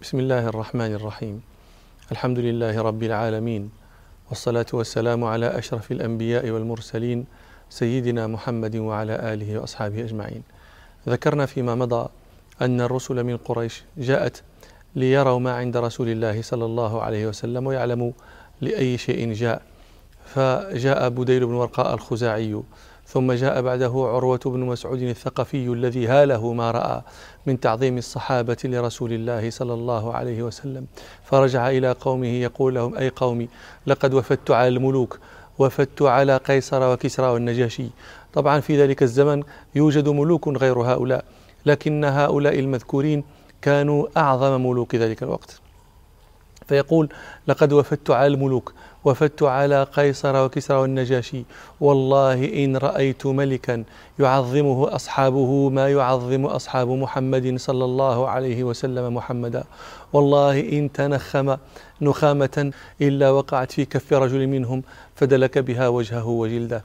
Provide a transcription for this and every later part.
بسم الله الرحمن الرحيم الحمد لله رب العالمين والصلاة والسلام على أشرف الأنبياء والمرسلين سيدنا محمد وعلى آله وأصحابه أجمعين ذكرنا فيما مضى أن الرسل من قريش جاءت ليروا ما عند رسول الله صلى الله عليه وسلم ويعلموا لأي شيء جاء فجاء بديل بن ورقاء الخزاعي ثم جاء بعده عروة بن مسعود الثقفي الذي هاله ما رأى من تعظيم الصحابة لرسول الله صلى الله عليه وسلم. فرجع إلى قومه يقول لهم أي قومي لقد وفدت على الملوك وفدت على قيصر وكسرى والنجاشي. طبعا في ذلك الزمن يوجد ملوك غير هؤلاء لكن هؤلاء المذكورين كانوا أعظم ملوك ذلك الوقت. فيقول لقد وفدت على الملوك وفدت على قيصر وكسرى والنجاشي. والله إن رأيت ملكا يعظمه أصحابه ما يعظم أصحاب محمد صلى الله عليه وسلم محمدا. والله إن تنخم نخامة إلا وقعت في كف رجل منهم فدلك بها وجهه وجلده.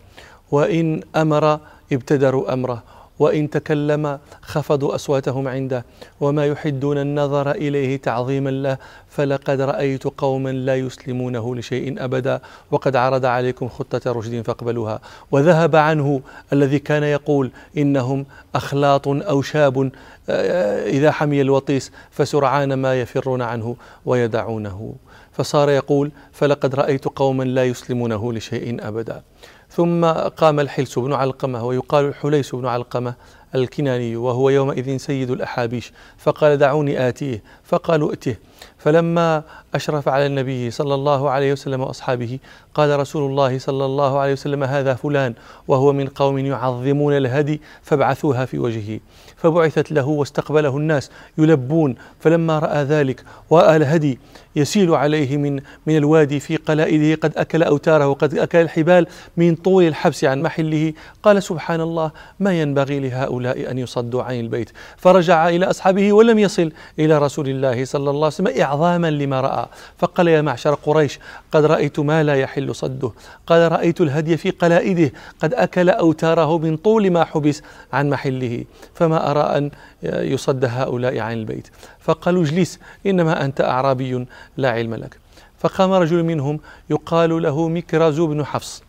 وإن أمر ابتدروا أمره. وإن تكلم خفضوا أصواتهم عنده. وما يحدون النظر إليه تعظيما له فلقد رأيت قوما لا يسلمونه لشيء أبدا. وقد عرض عليكم خطة رشد فاقبلوها. وذهب عنه الذي كان يقول إنهم أخلاط أو شاب آه، إذا حمي الوطيس فسرعان ما يفرون عنه ويدعونه. فصار يقول فلقد رأيت قوما لا يسلمونه لشيء أبدا. ثم قام الحلس بن علقمة ويقال الحليس بن علقمة الكناني وهو يومئذ سيد الأحابيش فقال دعوني آتيه. فقالوا ائته. فلما أشرف على النبي صلى الله عليه وسلم وأصحابه قال رسول الله صلى الله عليه وسلم هذا فلان وهو من قوم يعظمون الهدي فابعثوها في وجهه. فبعثت له واستقبله الناس يلبون. فلما رأى ذلك ورأى الهدي يسيل عليه من من الوادي في قلائده قد أكل أوتاره وقد أكل الحبال من طول الحبس عن محله. قال سبحان الله ما ينبغي لهؤلاء أن يصدوا عن البيت. فرجع إلى أصحابه ولم يصل إلى رسول الله صلى الله عليه وسلم إعظاما لما رأى. فقال يا معشر قريش قد رأيت ما لا يحل صده. قال رأيت الهدي في قلائده. قد أكل أوتاره من طول ما حبس عن محله. فما أرى أن يصد هؤلاء عن البيت. فقالوا اجلس إنما أنت أعرابي لا علم لك. فقام رجل منهم يقال له مكرز بن حفص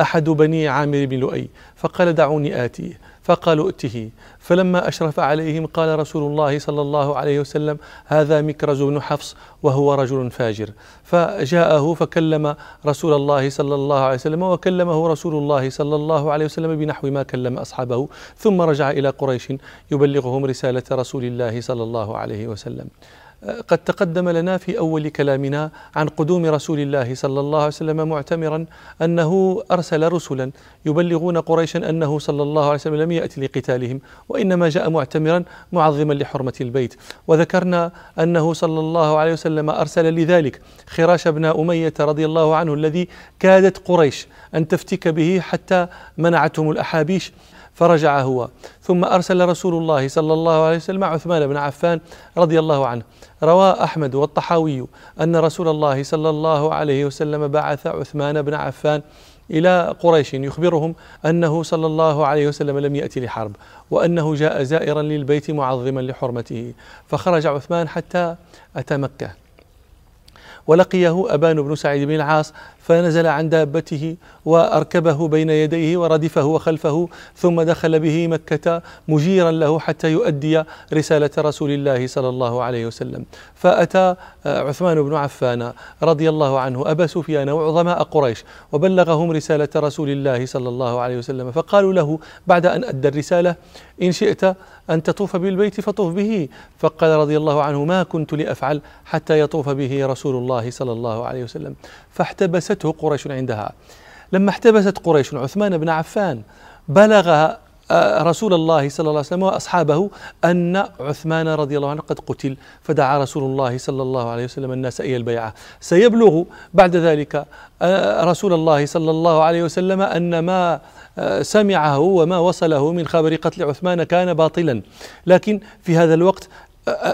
أحد بني عامر بن لؤي. فقال دعوني آتيه فقالوا ائته. فلما أشرف عليهم قال رسول الله صلى الله عليه وسلم هذا مكرز بن حفص وهو رجل فاجر. فجاءه فكلم رسول الله صلى الله عليه وسلم وكلمه رسول الله صلى الله عليه وسلم بنحو ما كلم أصحابه. ثم رجع إلى قريش يبلغهم رسالة رسول الله صلى الله عليه وسلم. قد تقدم لنا في أول كلامنا عن قدوم رسول الله صلى الله عليه وسلم معتمرا أنه أرسل رسلا يبلغون قريشا أنه صلى الله عليه وسلم لم ياتي لقتالهم وإنما جاء معتمرا معظما لحرمة البيت. وذكرنا أنه صلى الله عليه وسلم أرسل لذلك خراش بن أمية رضي الله عنه الذي كادت قريش أن تفتك به حتى منعتهم الأحابيش فرجع هو. ثم أرسل رسول الله صلى الله عليه وسلم عثمان بن عفان رضي الله عنه. روى أحمد والطحاوي أن رسول الله صلى الله عليه وسلم بعث عثمان بن عفان إلى قريش يخبرهم أنه صلى الله عليه وسلم لم يأتي لحرب وأنه جاء زائرا للبيت معظما لحرمته. فخرج عثمان حتى أتى مكة. ولقيه أبان بن سعيد بن العاص فنزل عن دابته وأركبه بين يديه وردفه وخلفه ثم دخل به مكة مجيرا له حتى يؤدي رسالة رسول الله صلى الله عليه وسلم. فأتى عثمان بن عفان رضي الله عنه أبا سفيان وعظماء قريش وبلغهم رسالة رسول الله صلى الله عليه وسلم فقالوا له بعد أن أدى الرسالة إن شئت أن تطوف بالبيت فطوف به. فقال رضي الله عنه ما كنت لأفعل حتى يطوف به رسول الله صلى الله عليه وسلم فاحتبسته قريش عندها. لما احتبست قريش عثمان بن عفان بلغ آه، رسول الله صلى الله عليه وسلم وأصحابه أن عثمان رضي الله عنه قد قتل فدعا رسول الله صلى الله عليه وسلم الناس إلى البيعة. سيبلغ بعد ذلك آه، رسول الله صلى الله عليه وسلم أن ما آه، سمعه وما وصله من خبر قتل عثمان كان باطلا. لكن في هذا الوقت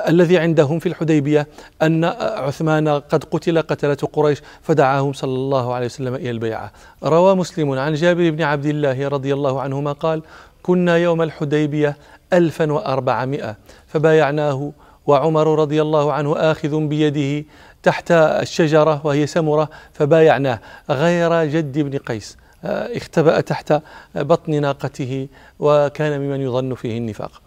الذي عندهم في الحديبية أن عثمان قد قتل قتلة قريش فدعاهم صلى الله عليه وسلم إلى البيعة. روى مسلم عن جابر بن عبد الله رضي الله عنهما قال كنا يوم الحديبية ألفا وأربعمائة فبايعناه وعمر رضي الله عنه آخذ بيده تحت الشجرة وهي سمرة فبايعناه غير جد بن قيس آه، اختبأ تحت بطن ناقته وكان ممن يظن فيه النفاق.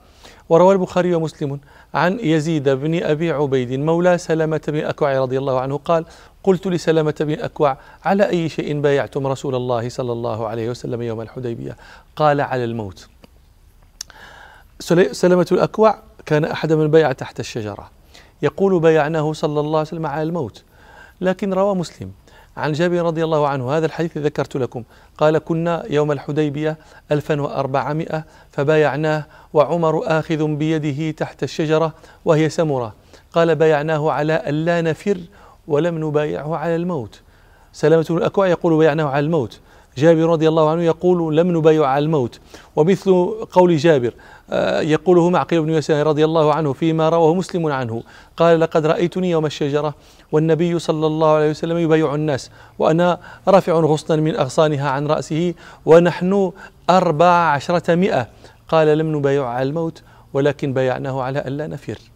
وروى البخاري ومسلم عن يزيد بن أبي عبيد مولى سلمة بن أكوع رضي الله عنه قال قلت لسلمة بن أكوع على أي شيء بايعتم رسول الله صلى الله عليه وسلم يوم الحديبية؟ قال على الموت. سلمة الأكوع كان أحد من بايع تحت الشجرة. يقول بايعناه صلى الله عليه وسلم على الموت. لكن روى مسلم عن جابر رضي الله عنه هذا الحديث ذكرت لكم. قال كنا يوم الحديبية 1400 فبايعناه وعمر آخذ بيده تحت الشجرة وهي سمرة. قال بايعناه على ألا نفر ولم نبايعه على الموت. سلامة الأكوع يقول بايعناه على الموت. جابر رضي الله عنه يقول لم نبايع على الموت. ومثل قول جابر آه، يقوله معقل بن يسار رضي الله عنه فيما رواه مسلم عنه. قال لقد رأيتني يوم الشجرة والنبي صلى الله عليه وسلم يبايع الناس وأنا رافع غصنا من أغصانها عن رأسه ونحن أربع عشرة مئة. قال لم نبايع على الموت ولكن بايعناه على ألا نفر.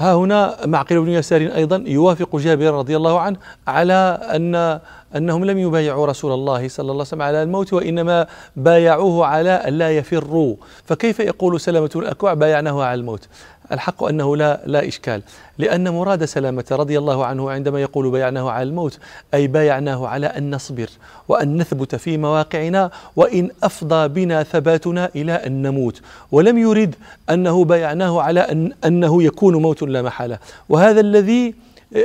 ها هنا معقل بن يسار أيضا يوافق جابر رضي الله عنه على أن أنهم لم يبايعوا رسول الله صلى الله عليه وسلم على الموت وإنما بايعوه على أن لا يفروا. فكيف يقول سلمة الأكوع بايعناه على الموت؟ الحق أنه لا, لا إشكال. لأن مراد سلامة رضي الله عنه عندما يقول بايعناه على الموت أي بايعناه على أن نصبر وأن نثبت في مواقعنا وإن أفضى بنا ثباتنا إلى أن نموت. ولم يرد أنه بايعناه على أن أنه يكون موت لا محالة. وهذا الذي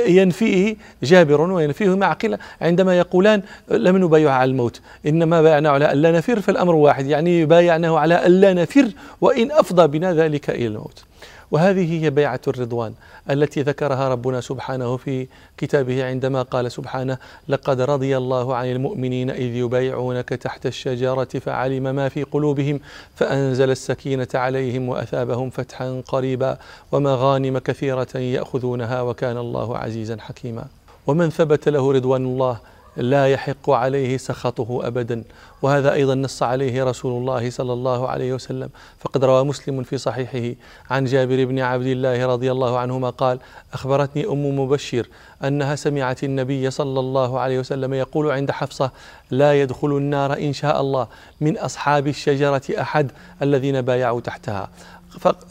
ينفيه جابر وينفيه معقل عندما يقولان لم نبايع على الموت. إنما بايعناه على ألا نفر فالأمر واحد. يعني بايعناه على ألا نفر وإن أفضى بنا ذلك إلى الموت. وهذه هي بيعة الرضوان التي ذكرها ربنا سبحانه في كتابه عندما قال سبحانه لقد رضي الله عن المؤمنين إذ يبايعونك تحت الشجرة فعلم ما في قلوبهم فأنزل السكينة عليهم وأثابهم فتحا قريبا ومغانم كثيرة يأخذونها وكان الله عزيزا حكيما. ومن ثبت له رضوان الله لا يحق عليه سخطه ابدا. وهذا أيضا نص عليه رسول الله صلى الله عليه وسلم. فقد روى مسلم في صحيحه عن جابر بن عبد الله رضي الله عنهما قال أخبرتني أم مبشر أنها سمعت النبي صلى الله عليه وسلم يقول عند حفصة لا يدخل النار إن شاء الله من أصحاب الشجرة أحد الذين بايعوا تحتها.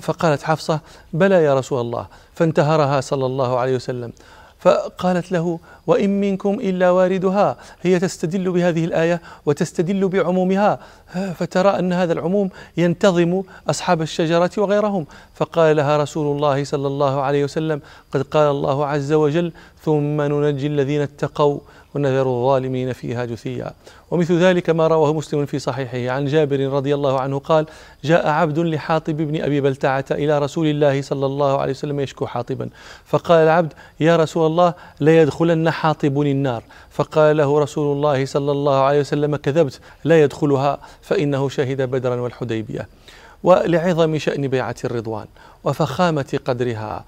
فقالت حفصة بلى يا رسول الله. فانتهرها صلى الله عليه وسلم. فقالت له وإن منكم إلا واردها هي تستدل بهذه الآية وتستدل بعمومها فترى أن هذا العموم ينتظم أصحاب الشجرة وغيرهم. فقال لها رسول الله صلى الله عليه وسلم قد قال الله عز وجل ثم ننجي الذين اتقوا ونذر الظالمين فيها جثيا. ومثل ذلك ما رواه مسلم في صحيحه عن جابر رضي الله عنه قال جاء عبد لحاطب بن أبي بلتعة إلى رسول الله صلى الله عليه وسلم يشكو حاطبا. فقال العبد يا رسول الله لا يدخلن حاطب النار. فقال له رسول الله صلى الله عليه وسلم كذبت لا يدخلها فإنه شهد بدرا والحديبية. ولعظم شأن بيعة الرضوان وفخامة قدرها.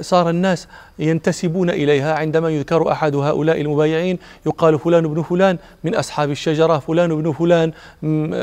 صار الناس ينتسبون إليها عندما يذكر أحد هؤلاء المبايعين يقال فلان بن فلان من أصحاب الشجرة فلان بن فلان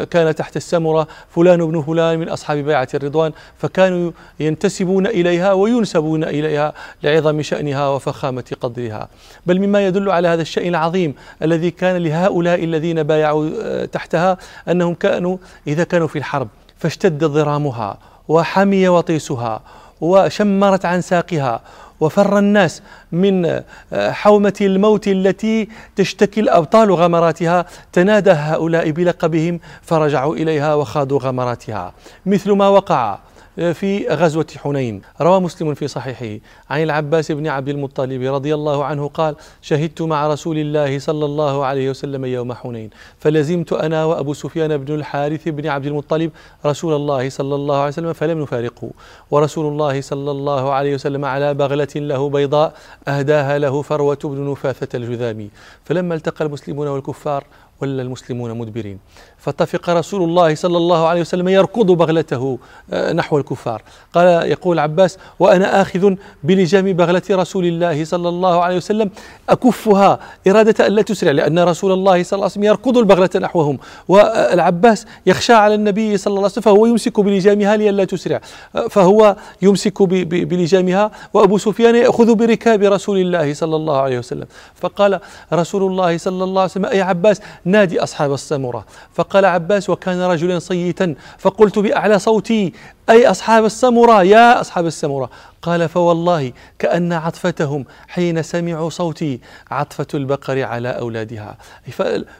كان تحت السمرة فلان بن فلان من أصحاب بيعة الرضوان. فكانوا ينتسبون إليها وينسبون إليها لعظم شأنها وفخامة قدرها. بل مما يدل على هذا الشأن العظيم الذي كان لهؤلاء الذين بايعوا آه، تحتها أنهم كانوا إذا كانوا في الحرب فاشتد ضرامها وحمي وطيسها وشمرت عن ساقها وفر الناس من آه، حومة الموت التي تشتكي الأبطال غمراتها. تنادى هؤلاء بلقبهم فرجعوا إليها وخاضوا غمراتها. مثل ما وقع في غزوة حنين. روى مسلم في صحيحه. عن العباس بن عبد المطلب رضي الله عنه قال شهدت مع رسول الله صلى الله عليه وسلم يوم حنين. فلزمت أنا وأبو سفيان بن الحارث بن عبد المطلب رسول الله صلى الله عليه وسلم فلم نفارقه. ورسول الله صلى الله عليه وسلم على بغلة له بيضاء أهداها له فروة بن نفاثة الجذامي. فلما التقى المسلمون والكفار ولا المسلمون مدبرين. فطفق رسول الله صلى الله عليه وسلم يركض بغلته آه، نحو الكفار. قال يقول عباس وأنا آخذ بلجام بغلة رسول الله صلى الله عليه وسلم أكفها إرادة أن لا تسرع لأن رسول الله صلى الله عليه وسلم يركض البغلة نحوهم. والعباس يخشى على النبي صلى الله عليه وسلم فهو يمسك بلجامها لئلا تسرع. فهو يمسك بلجامها وأبو سفيان يأخذ بركاب رسول الله صلى الله عليه وسلم. فقال رسول الله صلى الله عليه وسلم أي عباس نادي أصحاب السمرة. فقال عباس وكان رجلا صيتا فقلت بأعلى صوتي أي أصحاب السمرة يا أصحاب السمرة قال فوالله كأن عطفتهم حين سمعوا صوتي عطفة البقر على أولادها.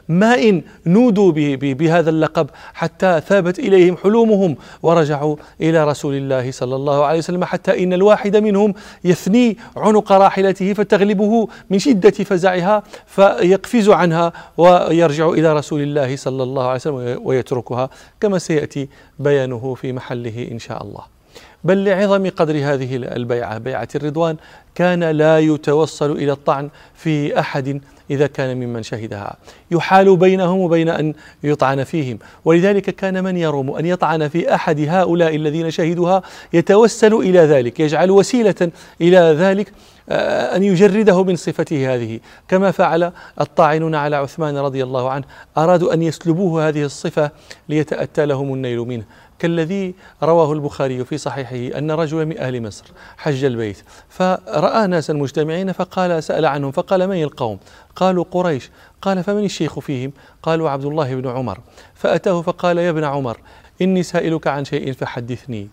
ما إن نودوا بهذا اللقب حتى ثابت إليهم حلومهم ورجعوا إلى رسول الله صلى الله عليه وسلم حتى إن الواحد منهم يثني عنق راحلته فتغلبه من شدة فزعها فيقفز عنها ويرجع إلى رسول الله صلى الله عليه وسلم ويتركها. كما سيأتي بيانه في محله إن شاء الله. بل لعظم قدر هذه البيعة. بيعة الرضوان كان لا يتوصل إلى الطعن في أحد إذا كان ممن شهدها. يحال بينهم وبين أن يطعن فيهم. ولذلك كان من يروم أن يطعن في أحد هؤلاء الذين شهدوها يتوسل إلى ذلك يجعل وسيلة إلى ذلك آه، أن يجرده من صفته هذه. كما فعل الطاعنون على عثمان رضي الله عنه أرادوا أن يسلبوه هذه الصفة ليتأتى لهم النيل منه. كالذي رواه البخاري في صحيحه أن رجلا من أهل مصر حج البيت فرأى ناسا مجتمعين فقال سأل عنهم فقال من القوم؟ قالوا قريش. قال فمن الشيخ فيهم؟ قالوا عبد الله بن عمر. فأتاه فقال يا ابن عمر إني سائلك عن شيء فحدثني.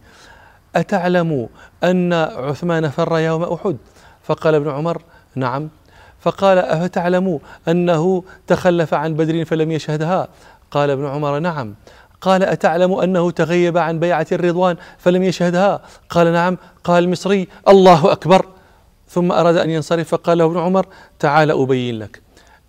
أتعلم أن عثمان فر يوم أحد؟ فقال ابن عمر نعم. فقال أفتعلم أنه تخلف عن بدر فلم يشهدها؟ قال ابن عمر نعم. قال أتعلم أنه تغيب عن بيعة الرضوان؟ فلم يشهدها. قال نعم. قال المصري الله أكبر. ثم أراد أن ينصرف. فقال له ابن عمر تعال أبين لك.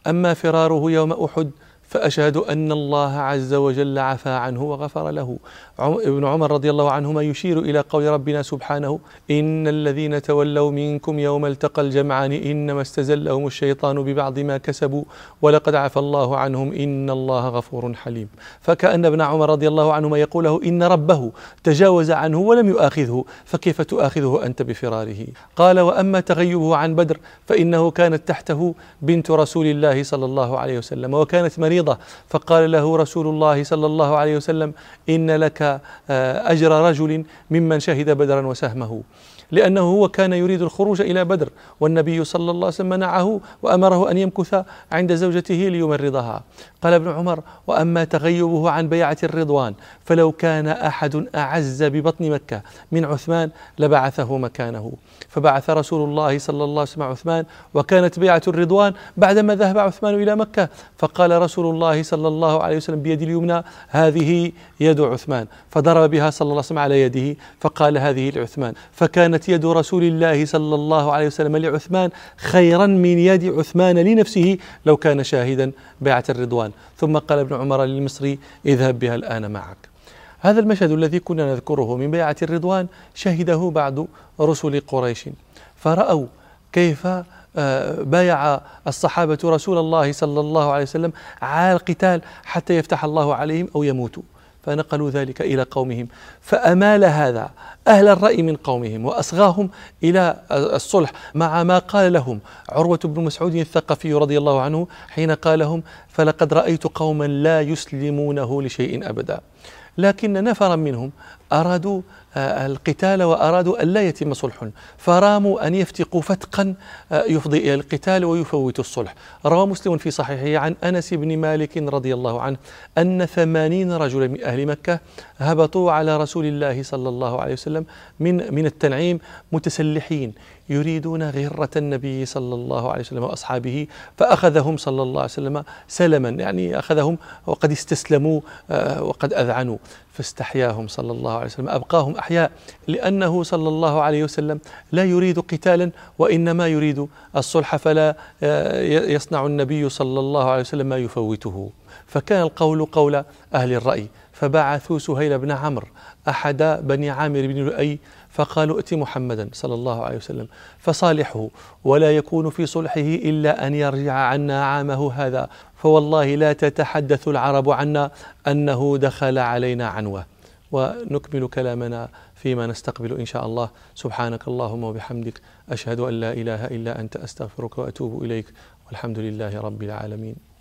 أما فراره يوم أحد فأشهد أن الله عز وجل عفى عنه وغفر له. ابن عمر رضي الله عنهما يشير إلى قول ربنا سبحانه إن الذين تولوا منكم يوم التقى الجمعان إنما استزلهم الشيطان ببعض ما كسبوا ولقد عفى الله عنهم إن الله غفور حليم. فكأن ابن عمر رضي الله عنهما يقول له إن ربه تجاوز عنه ولم يؤاخذه فكيف تؤاخذه أنت بفراره؟ قال وأما تغيبه عن بدر فإنه كانت تحته بنت رسول الله صلى الله عليه وسلم وكانت مريضة. فقال له رسول الله صلى الله عليه وسلم إن لك آه، أجر رجل ممن شهد بدرا وسهمه. لأنه هو كان يريد الخروج إلى بدر والنبي صلى الله عليه وسلم منعه وأمره أن يمكث عند زوجته ليمرضها. قال ابن عمر وأما تغيبه عن بيعة الرضوان فلو كان أحد أعز ببطن مكة من عثمان لبعثه مكانه. فبعث رسول الله صلى الله عليه وسلم عثمان وكانت بيعة الرضوان بعدما ذهب عثمان إلى مكة. فقال رسول الله صلى الله عليه وسلم بيد اليمنى هذه يد عثمان. فضرب بها صلى الله عليه وسلم على يده فقال هذه لعثمان. فكانت يد رسول الله صلى الله عليه وسلم لعثمان خيرا من يد عثمان لنفسه لو كان شاهدا بيعة الرضوان. ثم قال ابن عمر للمصري اذهب بها الآن معك. هذا المشهد الذي كنا نذكره من بيعة الرضوان شهده بعض رسل قريش. فرأوا كيف آه، بايع الصحابة رسول الله صلى الله عليه وسلم على القتال حتى يفتح الله عليهم أو يموتوا. فنقلوا ذلك إلى قومهم. فأمال هذا أهل الرأي من قومهم وأصغاهم إلى الصلح مع ما قال لهم. عروة بن مسعود الثقفي رضي الله عنه حين قال لهم فلقد رأيت قوما لا يسلمونه لشيء أبدا. لكن نفرا منهم أرادوا آه، القتال وأرادوا أن لا يتم صلح فراموا أن يفتقوا فتقا آه، يفضي إلى القتال ويفوتوا الصلح. روى مسلم في صحيحه عن أنس بن مالك رضي الله عنه أن ثمانين رجلا من أهل مكة هبطوا على رسول الله صلى الله عليه وسلم من من التنعيم متسلحين يريدون غرة النبي صلى الله عليه وسلم وأصحابه فأخذهم صلى الله عليه وسلم سلما. يعني أخذهم وقد استسلموا آه، وقد أذعنوا. فاستحياهم صلى الله عليه وسلم أبقاهم أحياء لأنه صلى الله عليه وسلم لا يريد قتالا وإنما يريد الصلح فلا آه، يصنع النبي صلى الله عليه وسلم ما يفوته. فكان القول قول أهل الرأي فبعثوا سهيل بن عمرو أحد بني عامر بن لؤي فقالوا ائت محمدا صلى الله عليه وسلم فصالحه ولا يكون في صلحه إلا أن يرجع عنا عامه هذا فوالله لا تتحدث العرب عنا أنه دخل علينا عنوة. ونكمل كلامنا فيما نستقبل إن شاء الله. سبحانك اللهم وبحمدك أشهد أن لا إله إلا أنت أستغفرك وأتوب إليك والحمد لله رب العالمين.